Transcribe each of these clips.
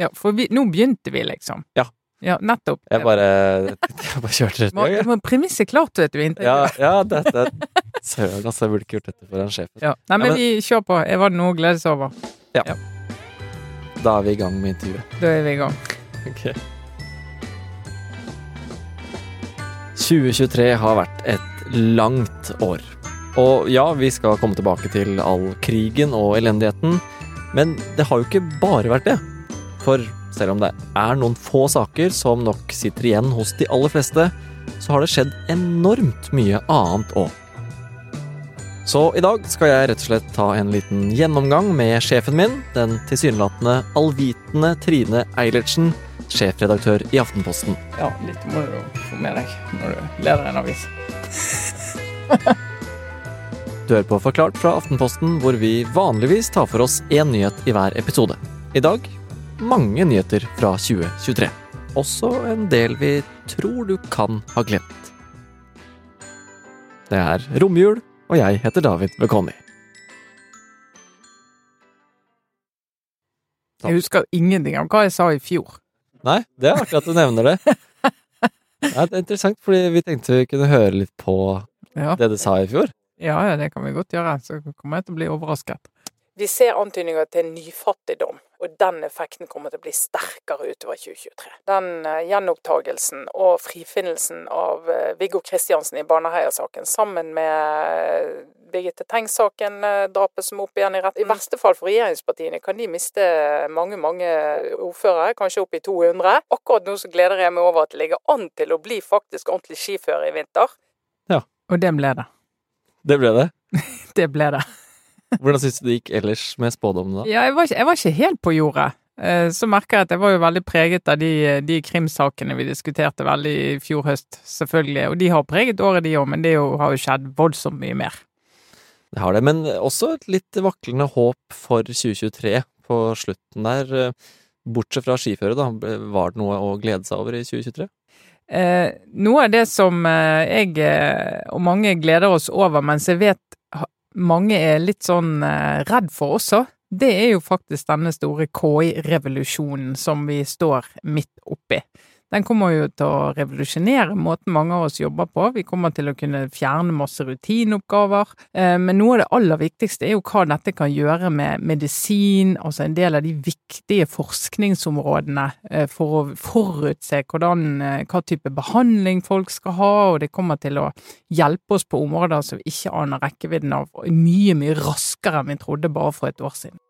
Ja, for vi, nå begynte vi, liksom. Ja. Ja, nettopp. Jeg bare, jeg bare kjørte rett i gang. jeg. må Premisset klart, vet du. Ja, det ja, dette Søren, altså. Jeg burde ikke gjort dette foran sjefen. Ja. Nei, men Ja, men- vi kjør på. Jeg var det noe å glede seg over. Da er vi i gang med intervjuet. Da er vi i gang. Ok. 2023 har vært et langt år. Og ja, vi skal komme tilbake til all krigen og elendigheten, men det har jo ikke bare vært det. For selv om det er noen få saker som nok sitter igjen hos de aller fleste, så har det skjedd enormt mye annet òg. Så i dag skal jeg rett og slett ta en liten gjennomgang med sjefen min, den tilsynelatende allvitende Trine Eilertsen, sjefredaktør i Aftenposten. Ja, litt må du få med deg når du leder en avis. Du hører på Forklart fra Aftenposten, hvor vi vanligvis tar for oss én nyhet i hver episode. I dag mange nyheter fra 2023. Også en del vi tror du kan ha glemt. Det er romjul, og jeg heter David Bekoni. Jeg husker ingenting av hva jeg sa i fjor. Nei, det er artig at du nevner det. Ja, det er interessant, fordi vi tenkte vi kunne høre litt på Ja. det du sa i fjor. Ja, ja, det kan vi godt gjøre. Så kommer jeg til å bli overrasket. Vi ser antydninger til nyfattigdom, og den effekten kommer til å bli sterkere utover 2023. Den eh, gjenopptagelsen og frifinnelsen av eh, Viggo Kristiansen i Baneheia-saken, sammen med eh, Birgitte Tengs-saken, drapet som er opp igjen i rett. I verste fall for regjeringspartiene kan de miste mange, mange ordførere, kanskje opp i 200. Akkurat nå så gleder jeg meg over at det ligger an til å bli faktisk ordentlig skiføre i vinter. Ja. Og det ble det. Det ble det. Det ble det. Hvordan syns du det gikk ellers med spådommene, da? Ja, jeg var, ikke, jeg var ikke helt på jordet. Eh, Så merker jeg at jeg var jo veldig preget av de, de krimsakene vi diskuterte veldig i fjor høst, selvfølgelig. Og de har preget året, de òg, men det jo, har jo skjedd voldsomt mye mer. Det har det, men også et litt vaklende håp for 2023 på slutten der. Bortsett fra skiføret, da. Var det noe å glede seg over i 2023? Eh, noe av det som eh, jeg eh, og mange gleder oss over, mens jeg vet mange er litt sånn eh, redd for også, det er jo faktisk denne store KI-revolusjonen som vi står midt oppi. Den kommer jo til å revolusjonere måten mange av oss jobber på. Vi kommer til å kunne fjerne masse rutineoppgaver. Eh, Men noe av det aller viktigste er jo hva dette kan gjøre med medisin, altså en del av de viktige forskningsområdene eh, for å forutse hvordan, eh, hva type behandling folk skal ha, og det kommer til å hjelpe oss på områder som vi ikke aner rekkevidden av, mye, mye raskere enn vi trodde bare for et år siden.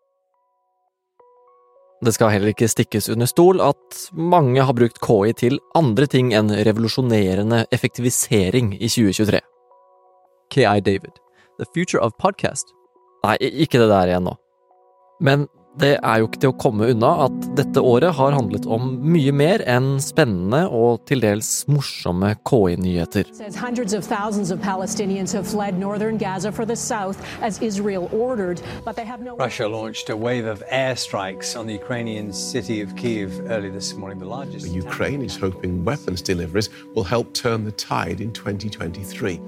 Det skal heller ikke stikkes under stol at mange har brukt KI til andre ting enn revolusjonerende effektivisering i 2023. KI David, the future of podcast. Nei, ikke det der igjen nå. Men det er jo ikke til å komme unna at dette året har handlet om mye mer enn spennende og til dels morsomme KI-nyheter. Says hundreds of thousands of Palestinians have fled northern Gaza for the south as Israel ordered, but they have no. Russia launched a wave of airstrikes on the Ukrainian city of Kiev early this morning, the largest. Ukraine is hoping weapons deliveries will help turn the tide in 2023.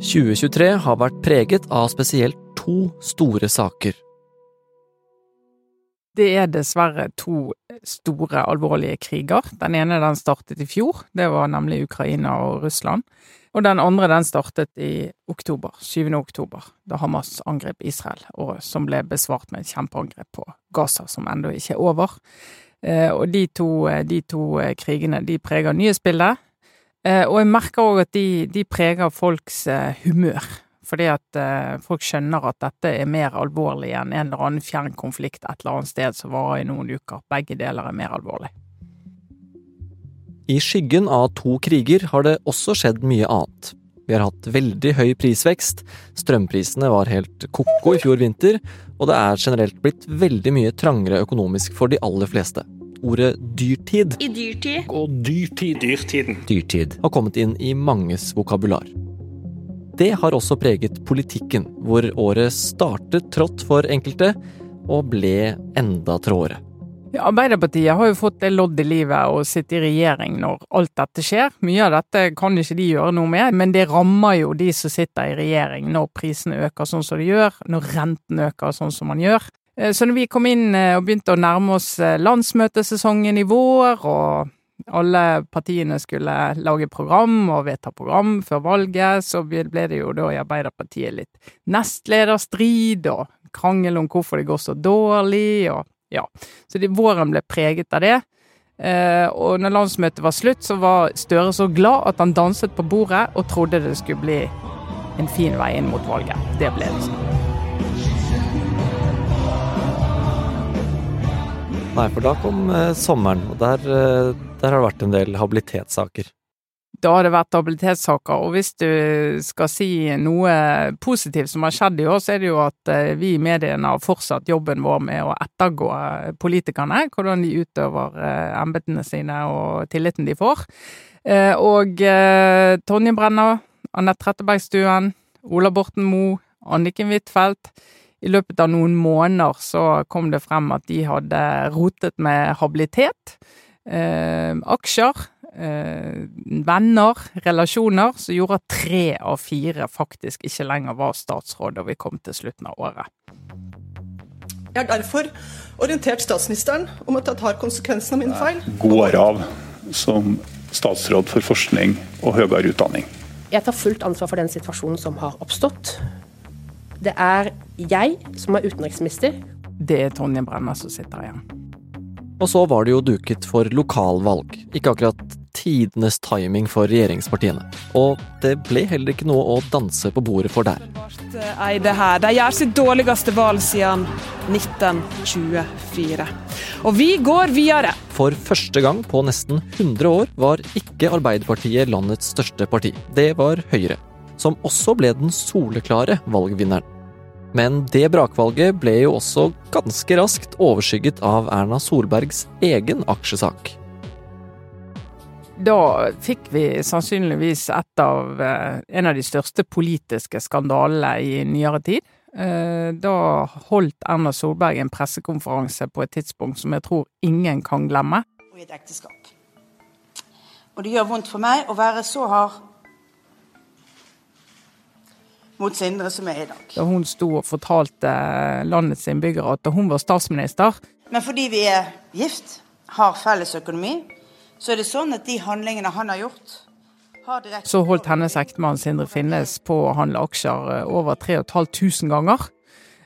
2023 har vært preget av spesielt to store saker. Det er dessverre to store, alvorlige kriger. Den ene den startet i fjor, det var nemlig Ukraina og Russland. Og den andre den startet i oktober, 7. oktober, da Hamas angrep Israel, og som ble besvart med et kjempeangrep på Gaza, som ennå ikke er over. Eh, og de to, de to eh, krigene, de preger nyhetsbildet. Eh, og jeg merker òg at de, de preger folks eh, humør. Fordi at eh, folk skjønner at dette er mer alvorlig enn en eller annen fjern konflikt et eller annet sted som varer i noen uker. Begge deler er mer alvorlig. I skyggen av to kriger har det også skjedd mye annet. Vi har hatt veldig høy prisvekst, strømprisene var helt ko-ko i fjor vinter, og det er generelt blitt veldig mye trangere økonomisk for de aller fleste. Ordet dyrtid I dyrtid. Og dyrtid. Dyrtiden. dyrtid har kommet inn i manges vokabular. Det har også preget politikken, hvor året startet trått for enkelte, og ble enda tråere. Ja, Arbeiderpartiet har jo fått det lodd i livet å sitte i regjering når alt dette skjer. Mye av dette kan ikke de gjøre noe med, men det rammer jo de som sitter i regjering når prisene øker sånn som de gjør, når renten øker sånn som man gjør. Eh, Så når vi kom inn eh, og begynte å nærme oss eh, landsmøtesesongen i vår, og alle partiene skulle lage program og vedta program før valget, så ble det jo da i Arbeiderpartiet litt nestlederstrid og krangel om hvorfor det går så dårlig, og ja. Så de, våren ble preget av det. Eh, og når landsmøtet var slutt, så var Støre så glad at han danset på bordet og trodde det skulle bli en fin vei inn mot valget. Det ble det ikke. Nei, for da kom eh, sommeren, og der, eh, der har det vært en del habilitetssaker. Da har det vært habilitetssaker, og hvis du skal si noe positivt som har skjedd i år, så er det jo at eh, vi i mediene har fortsatt jobben vår med å ettergå eh, politikerne, hvordan de utøver eh, embetene sine og tilliten de får. Eh, Og Tonje Brenna, Anette Trettebergstuen, Ola Borten Moe, Anniken Huitfeldt. I løpet av noen måneder så kom det frem at de hadde rotet med habilitet, eh, aksjer, eh, venner, relasjoner, som gjorde at tre av fire faktisk ikke lenger var statsråd da vi kom til slutten av året. Jeg har derfor orientert statsministeren om at jeg tar konsekvensen av min feil. går av som statsråd for forskning og høyere utdanning. Jeg tar fullt ansvar for den situasjonen som har oppstått. Det er jeg som er utenriksminister. Det er Tonje Brenna som sitter igjen. Og så var det jo duket for lokalvalg. Ikke akkurat tidenes timing for regjeringspartiene. Og det ble heller ikke noe å danse på bordet for der. Eide her. De gjør sitt dårligste valg siden 1924. Og vi går videre. For første gang på nesten 100 år var ikke Arbeiderpartiet landets største parti. Det var Høyre, som også ble den soleklare valgvinneren. Men det brakvalget ble jo også ganske raskt overskygget av Erna Solbergs egen aksjesak. Da fikk vi sannsynligvis et av, eh, en av de største politiske skandalene i nyere tid. Eh, Da holdt Erna Solberg en pressekonferanse på et tidspunkt som jeg tror ingen kan glemme. og i et ekteskap. Og det gjør vondt for meg å være så hard mot Sindre som er i dag. Da hun sto og fortalte landets innbyggere at da hun var statsminister, Men fordi vi er gift, har felles økonomi, så er det sånn at de handlingene han har gjort, har direkte så holdt hennes ektemann Sindre Finnes på å handle aksjer eh, over 3500 ganger.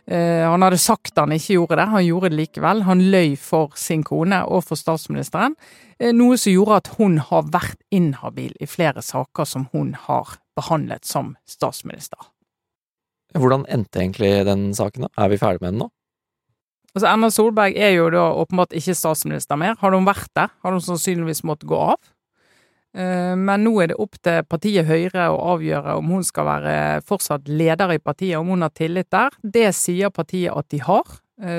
Eh, Han hadde sagt han ikke gjorde det, han gjorde det likevel. Han løy for sin kone og for statsministeren, eh, noe som gjorde at hun har vært inhabil i flere saker som hun har behandlet som statsminister. Hvordan endte egentlig den saken, da? Er vi ferdig med den nå? Altså Erna Solberg er jo da åpenbart ikke statsminister mer. Har hun vært det, har hun sannsynligvis måttet gå av. Eh, Men nå er det opp til partiet Høyre å avgjøre om hun skal være fortsatt leder i partiet, om hun har tillit der. Det sier partiet at de har,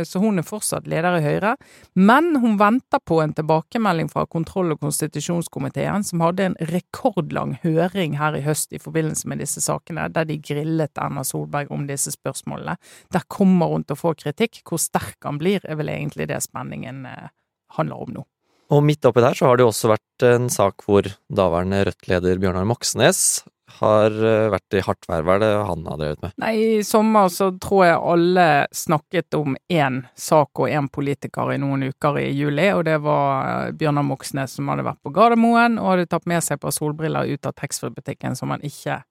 så hun er fortsatt leder i Høyre. Men hun venter på en tilbakemelding fra kontroll- og konstitusjonskomiteen, som hadde en rekordlang høring her i høst i forbindelse med disse sakene, der de grillet Erna Solberg om disse spørsmålene. Der kommer hun til å få kritikk. Hvor sterk han blir, er vel egentlig det spenningen eh, handler om nå. Og midt oppi der så har det jo også vært en sak hvor daværende Rødt-leder Bjørnar Moxnes har eh, vært i hardt vær. Hva er det han har drevet med? Nei, i sommer så tror jeg alle snakket om én sak og én politiker i noen uker i juli, og det var eh, Bjørnar Moxnes som hadde vært på Gardermoen og hadde tatt med seg et par solbriller ut av taxfree-butikken som han ikke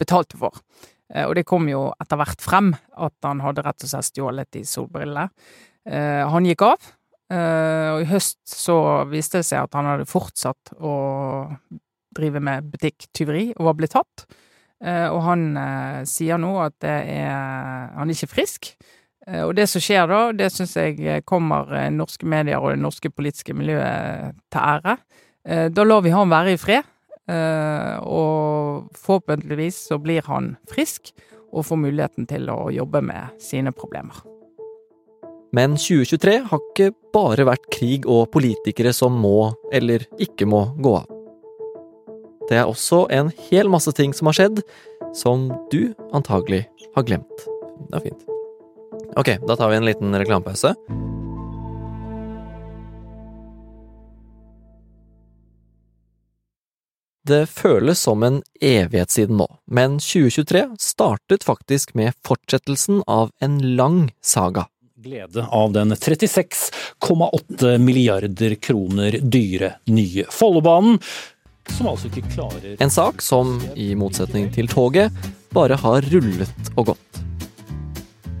betalte for. Eh, Og det kom jo etter hvert frem at han hadde rett og slett stjålet de solbrillene. Han gikk av, og i høst så viste det seg at han hadde fortsatt å drive med butikktyveri og blitt tatt. Eh, Og han eh, sier nå at er Han er ikke frisk. Eh, Og det som skjer da, det syns jeg kommer norske medier og det norske politiske miljøet til ære. Da lar vi han være i fred, og forhåpentligvis så blir han frisk og får muligheten til å jobbe med sine problemer. Men 2023 har ikke bare vært krig og politikere som må, eller ikke må, gå av. Det er også en hel masse ting som har skjedd, som du antagelig har glemt. Det er fint. Ok, da tar vi en liten reklamepause. Det føles som en evighet siden nå, men 2023 startet faktisk med fortsettelsen av en lang saga. glede av den 36,8 milliarder kroner dyre nye Follobanen, som altså ikke klarer En sak som, i motsetning til toget, bare har rullet og gått.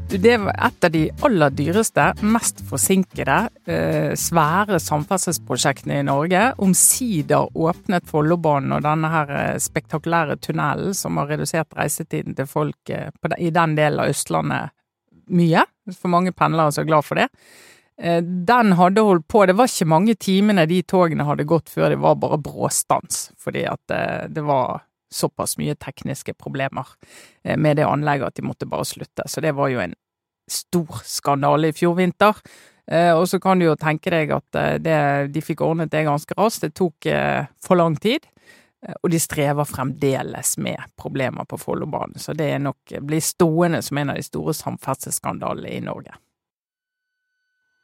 Det var et av de aller dyreste, mest forsinkede, eh, svære samferdselsprosjektene i Norge. Omsider åpnet Follobanen og denne her eh, spektakulære tunnelen som har redusert reisetiden til folk eh, i den delen av Østlandet mye. For mange pendlere som er glad for det. Den hadde holdt på, det var ikke mange timene de togene hadde gått før det var bare bråstans, fordi at det var såpass mye tekniske problemer eh, med det anlegget at de måtte bare slutte. Så det var jo en stor skandale i fjor vinter. Eh, og så kan du jo tenke deg at eh, det, de fikk ordnet det ganske raskt. Det tok for lang tid. Og de strever fremdeles med problemer på Follobanen, så det nok blir stående som en av de store samferdselsskandalene i Norge.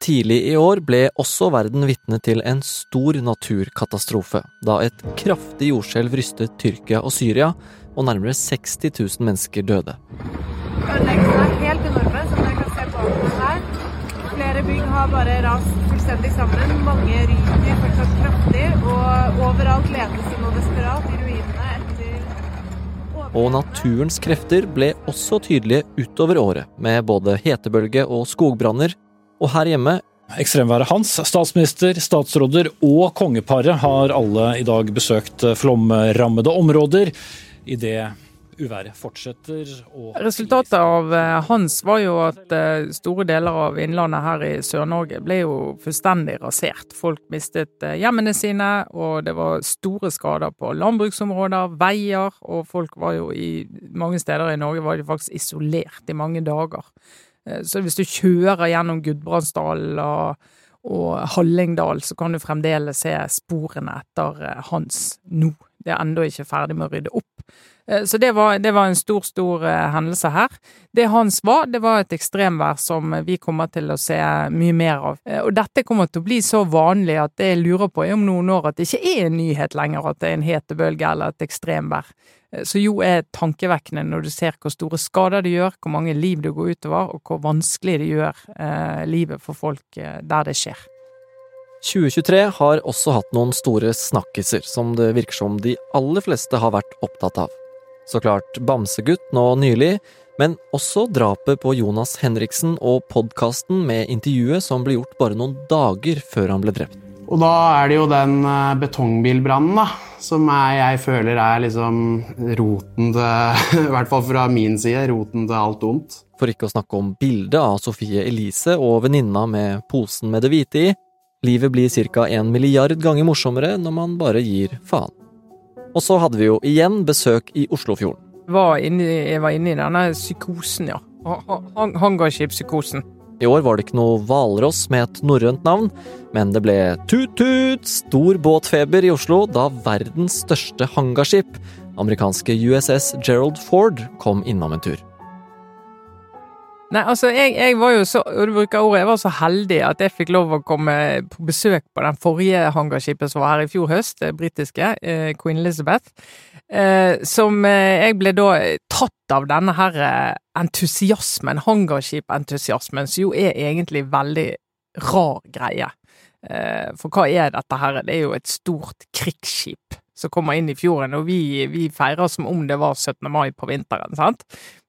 Tidlig i år ble også verden vitne til en stor naturkatastrofe, da et kraftig jordskjelv rystet Tyrkia og Syria, og nærmere 60 000 mennesker døde. Ødeleggelsene er helt enorme, som dere kan se på her. Flere bygg har bare rast fullstendig sammen. Mange ryker fortsatt kraftig, og overalt letes det nå desperat i ruinene etter og naturens krefter ble også tydelige utover året, med både hetebølge og skogbranner, og her hjemme Ekstremværet Hans, statsminister, statsråder og kongeparet har alle i dag besøkt flomrammede områder. I det uværet fortsetter og Resultatet av eh, Hans var jo at eh, store deler av innlandet her i Sør-Norge ble jo fullstendig rasert. Folk mistet eh, hjemmene sine, og det var store skader på landbruksområder, veier, og folk var jo i mange steder i Norge var de faktisk isolert i mange dager. Eh, så hvis du kjører gjennom Gudbrandsdalen og, og Hallingdal, så kan du fremdeles se sporene etter eh, Hans nå. Det er ennå ikke ferdig med å rydde opp. Eh, så det var, det var, en stor, stor hendelse her. Det Hans var, det var et ekstremvær som vi kommer til å se mye mer av. Og dette kommer til å bli så vanlig at jeg lurer på om noen år at det ikke er en nyhet lenger at det er en hetebølge eller et ekstremvær. Så jo er tankevekkende når du ser hvor store skader det gjør, hvor mange liv det går utover, og hvor vanskelig det gjør eh, livet for folk eh, der det skjer. 2023 har også hatt noen store snakkiser som det virker som de aller fleste har vært opptatt av. Så klart Bamsegutt nå nylig, men også drapet på Jonas Henriksen og podkasten med intervjuet som ble gjort bare noen dager før han ble drept. Og da er det jo den eh, betongbilbrannen da, som jeg, jeg føler er liksom roten til I hvert fall fra min side, roten til alt ondt. For ikke å snakke om bildet av Sofie Elise og venninna med posen med det hvite i. Livet blir ca. en milliard ganger morsommere når man bare gir faen. Og så hadde vi jo igjen besøk i Oslofjorden. Var inne, jeg var inne i denne psykosen, ja. Hangarskipspsykosen. I år var det ikke noe hvalross med et norrønt navn, men det ble tut-tut, stor båtfeber i Oslo da verdens største hangarskip, amerikanske USS Gerald Ford, kom innom en tur. Nei, altså, jeg, jeg, var jo så du bruker ordet, jeg var så heldig at jeg fikk lov å komme på besøk på den forrige hangarskipet som var her i fjor høst, det britiske, eh, Queen Elizabeth. Eh, som eh, jeg ble da tatt av denne her eh, entusiasmen, hangarskipentusiasmen, som jo er egentlig veldig rar greie. For hva er dette her? Det er jo et stort krigsskip som kommer inn i fjorden, og vi, vi feirer som om det var 17. mai på vinteren, sant?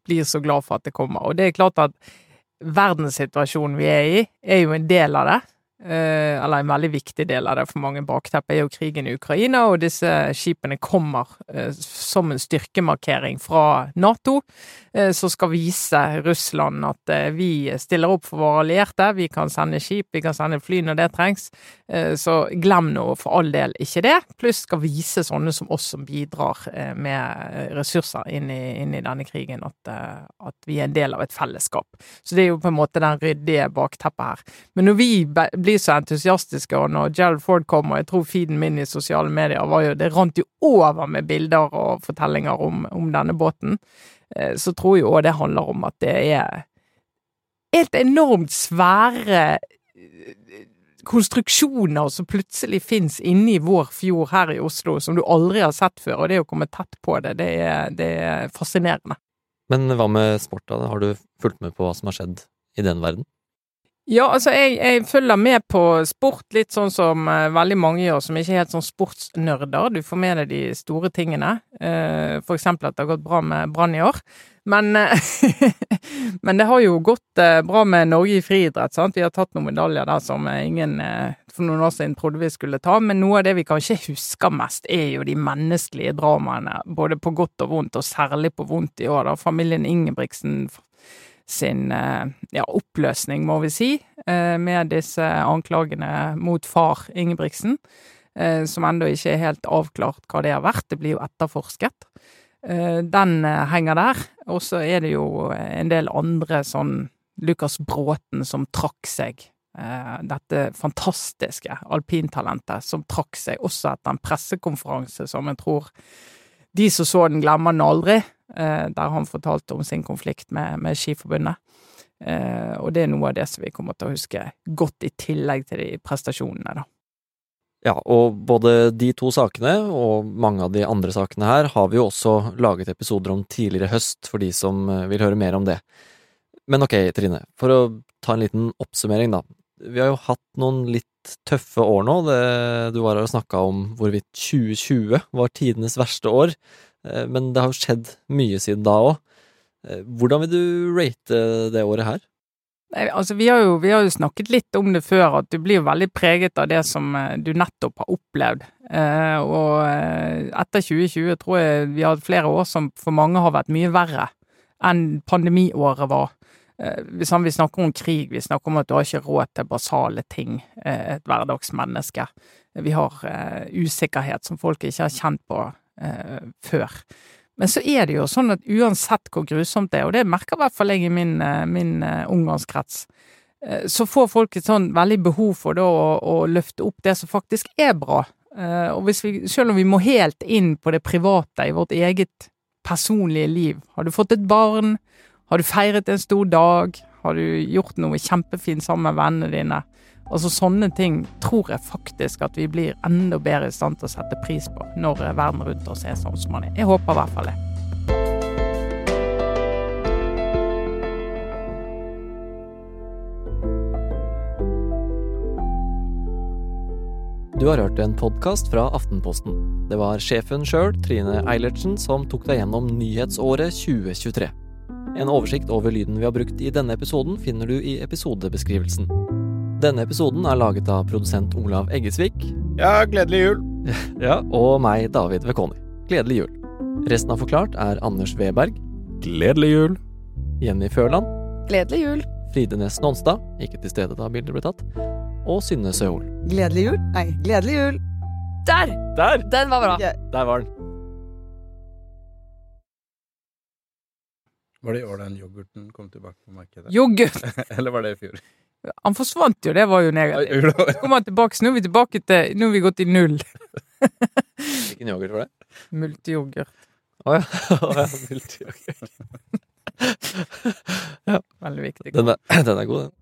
Blir så glad for at det kommer. Og det er klart at verdenssituasjonen vi er i, er jo en del av det. Eh, eller en veldig viktig del av det for mange bakteppet, er jo krigen i Ukraina, og disse skipene kommer eh, som en styrkemarkering fra Nato, eh, som skal vise Russland at vi stiller opp for våre allierte, vi kan sende skip, vi kan sende fly når det trengs, så glem nå for all del ikke det, pluss skal vise sånne som oss som bidrar med ressurser inn i, inn i denne krigen, at, at, vi er en del av et fellesskap. Så det er jo på en måte den ryddige bakteppet her. Men når vi blir så entusiastiske, og når Gerald Ford kom, og jeg tror feeden min i sosiale medier var jo Det rant jo over med bilder og fortellinger om, om denne båten. Eh, så tror jeg òg det handler om at det er helt enormt svære eh, konstruksjoner som plutselig fins inni vår fjord her i Oslo, som du aldri har sett før, og det å komme tett på det, det er, det er fascinerende. Men hva med sport, da? Har du fulgt med på hva som har skjedd i den verden? Ja, altså jeg, jeg, følger med på sport, litt sånn som uh, veldig mange gjør, som ikke er helt sånn sportsnerder. Du får med deg de store tingene. Uh, for eksempel at det har gått bra med Brann i år. Men, uh, men det har jo gått bra med Norge i friidrett, sant. Vi har tatt noen medaljer der som ingen for noen år siden trodde vi skulle ta. Men noe av det vi kanskje husker mest, er jo de menneskelige dramaene. Både på godt og vondt, og særlig på vondt i år. da. Familien Ingebrigtsen sin eh, ja, oppløsning, må vi si, eh, med disse anklagene mot far Ingebrigtsen, eh, som ennå ikke er helt avklart hva det har vært. Det blir jo etterforsket. Den henger der. Og så er det jo en del andre sånn Lukas Bråten som trakk seg. Dette fantastiske alpintalentet som trakk seg også etter en pressekonferanse som jeg tror de som så den, glemmer den aldri. Eh, der han fortalte om sin konflikt med, med Skiforbundet. Eh, og det er noe av det som vi kommer til å huske godt, i tillegg til de prestasjonene, da. Ja, og både de to sakene og mange av de andre sakene her har vi jo også laget episoder om tidligere høst, for de som eh, vil høre mer om det. Men ok, Trine, for å ta en liten oppsummering, da. Vi har jo hatt noen litt tøffe år nå. Det, du var her og snakka om hvorvidt 2020 var tidenes verste år. Eh, men det har jo skjedd mye siden da òg. Eh, hvordan vil du rate det året her? Nei, altså vi har, jo, vi har, jo, snakket litt om det før, at du blir veldig preget av det som eh, du nettopp har opplevd. Eh, og etter 2020 tror jeg vi har hatt flere år som for mange har vært mye verre enn pandemiåret var. Eh, vi snakker om krig, vi snakker om at du har ikke råd til basale ting, eh, et hverdagsmenneske. Vi har eh, usikkerhet som folk ikke har kjent på eh, før. Men så er det jo sånn at uansett hvor grusomt det er, og det merker i hvert fall jeg i min, eh, min uh, omgangskrets, uh, så får folk et sånn veldig behov for da å, å, løfte opp det som faktisk er bra. Og hvis vi, selv om vi må helt inn på det private i vårt eget personlige liv Har du fått et barn? Har du feiret en stor dag? Har du gjort noe kjempefint sammen med vennene dine? Altså Sånne ting tror jeg faktisk at vi blir enda bedre i stand til å sette pris på når verden rundt oss er sånn som man er. Jeg håper i hvert fall det. Du har hørt en podkast fra Aftenposten. Det var sjefen sjøl, Trine Eilertsen, som tok deg gjennom nyhetsåret 2023. En oversikt over lyden vi har brukt i denne episoden finner du i episodebeskrivelsen. Denne episoden er laget av produsent Olav Eggesvik. Ja, gledelig jul. ja, og meg, David Vekoni. Gledelig jul. Resten av Forklart er Anders Weberg. Gledelig jul. Jenny Førland. Gledelig jul. Fride Næss Nonstad, ikke til stede da bildet ble tatt. Og Synne Søhol. Gledelig jul. Nei, gledelig jul. Der! Der! Den var bra. Ja. Der var den. Var det i år den yoghurten kom tilbake på markedet? Yoghurt! Eller var det i fjor? Han forsvant jo, det var jo negativt. Så kom han tilbake, så nå er vi tilbake til Nå har vi gått i null. Hvilken yoghurt var det? Multiyoghurt. Å oh, ja. Oh, ja. Multiyoghurt. ja. Veldig viktig. Den er, den er god, den.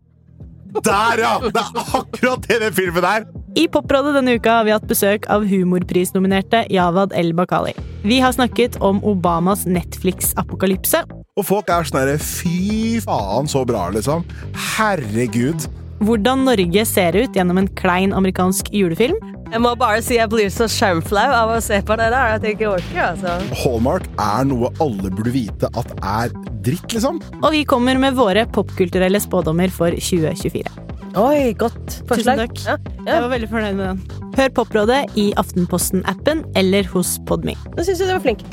Der, ja! Det er akkurat det den filmen er! I Poprådet denne uka har vi hatt besøk av humorprisnominerte Jawad El-Bakali. Vi har snakket om Obamas Netflix-apokalypse. Og folk er sånn herre fy faen, så bra, liksom. Herregud. Hvordan Norge ser ut gjennom en klein amerikansk julefilm. Jeg må bare si jeg blir så skjermflau av å se på det der at jeg ikke orker. altså. Hallmark er noe alle burde vite at er dritt, liksom. Og vi kommer med våre popkulturelle spådommer for 2024. Oi, godt forslag. Tusen takk. Ja, ja. Jeg var veldig fornøyd med den. Hør Poprådet i Aftenposten-appen eller hos Podme. Nå syns jeg du var flink.